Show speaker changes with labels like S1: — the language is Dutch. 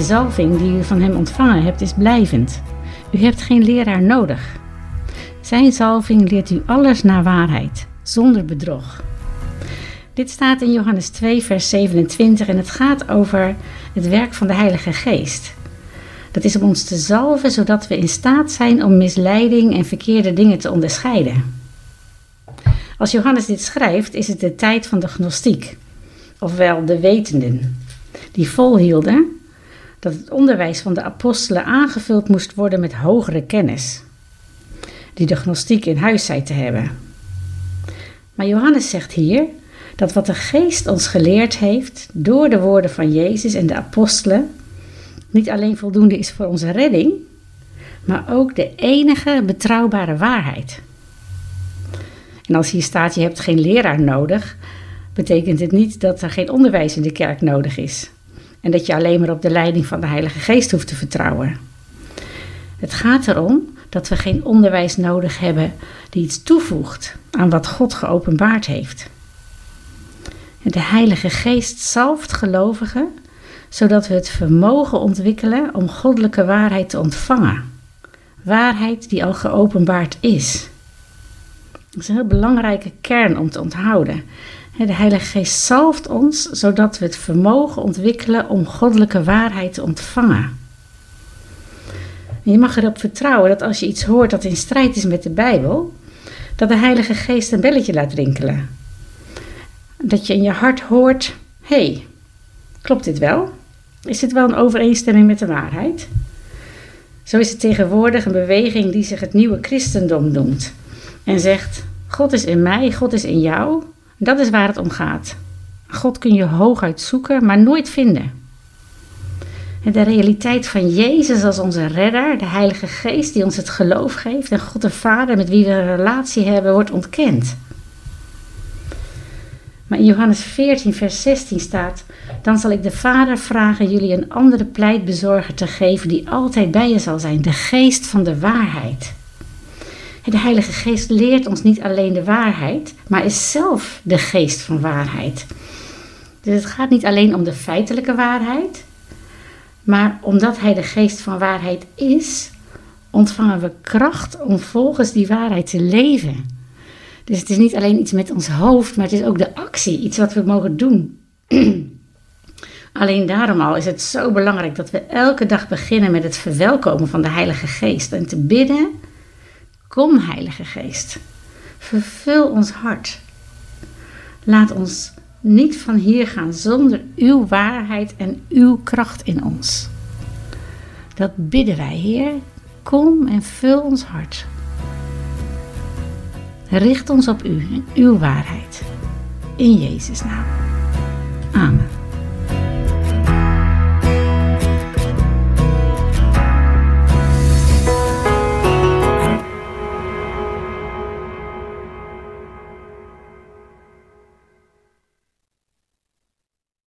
S1: De zalving die u van hem ontvangen hebt is blijvend. U hebt geen leraar nodig. Zijn zalving leert u alles naar waarheid, zonder bedrog. Dit staat in Johannes 2, vers 27 en het gaat over het werk van de Heilige Geest. Dat is om ons te zalven zodat we in staat zijn om misleiding en verkeerde dingen te onderscheiden. Als Johannes dit schrijft, is het de tijd van de gnostiek, ofwel de wetenden, die volhielden dat het onderwijs van de apostelen aangevuld moest worden met hogere kennis, die de gnostiek in huis zei te hebben. Maar Johannes zegt hier dat wat de Geest ons geleerd heeft door de woorden van Jezus en de apostelen, niet alleen voldoende is voor onze redding, maar ook de enige betrouwbare waarheid. En als hier staat je hebt geen leraar nodig, betekent het niet dat er geen onderwijs in de kerk nodig is. En dat je alleen maar op de leiding van de Heilige Geest hoeft te vertrouwen. Het gaat erom dat we geen onderwijs nodig hebben die iets toevoegt aan wat God geopenbaard heeft. De Heilige Geest zalft gelovigen zodat we het vermogen ontwikkelen om goddelijke waarheid te ontvangen. Waarheid die al geopenbaard is. Dat is een heel belangrijke kern om te onthouden. De Heilige Geest zalft ons zodat we het vermogen ontwikkelen om goddelijke waarheid te ontvangen. je mag erop vertrouwen dat als je iets hoort dat in strijd is met de Bijbel, dat de Heilige Geest een belletje laat rinkelen. Dat je in je hart hoort: hé, hey, klopt dit wel? Is dit wel een overeenstemming met de waarheid? Zo is het tegenwoordig een beweging die zich het nieuwe christendom noemt en zegt: God is in mij, God is in jou. Dat is waar het om gaat. God kun je hooguit zoeken, maar nooit vinden. En de realiteit van Jezus als onze redder, de Heilige Geest die ons het geloof geeft en God de Vader met wie we een relatie hebben, wordt ontkend. Maar in Johannes 14, vers 16 staat: Dan zal ik de Vader vragen jullie een andere pleitbezorger te geven die altijd bij je zal zijn, de geest van de waarheid. De Heilige Geest leert ons niet alleen de waarheid, maar is zelf de geest van waarheid. Dus het gaat niet alleen om de feitelijke waarheid, maar omdat Hij de geest van waarheid is, ontvangen we kracht om volgens die waarheid te leven. Dus het is niet alleen iets met ons hoofd, maar het is ook de actie, iets wat we mogen doen. alleen daarom al is het zo belangrijk dat we elke dag beginnen met het verwelkomen van de Heilige Geest en te bidden Kom, Heilige Geest, vervul ons hart. Laat ons niet van hier gaan zonder uw waarheid en uw kracht in ons. Dat bidden wij, Heer. Kom en vul ons hart. Richt ons op u en uw waarheid. In Jezus' naam. Amen.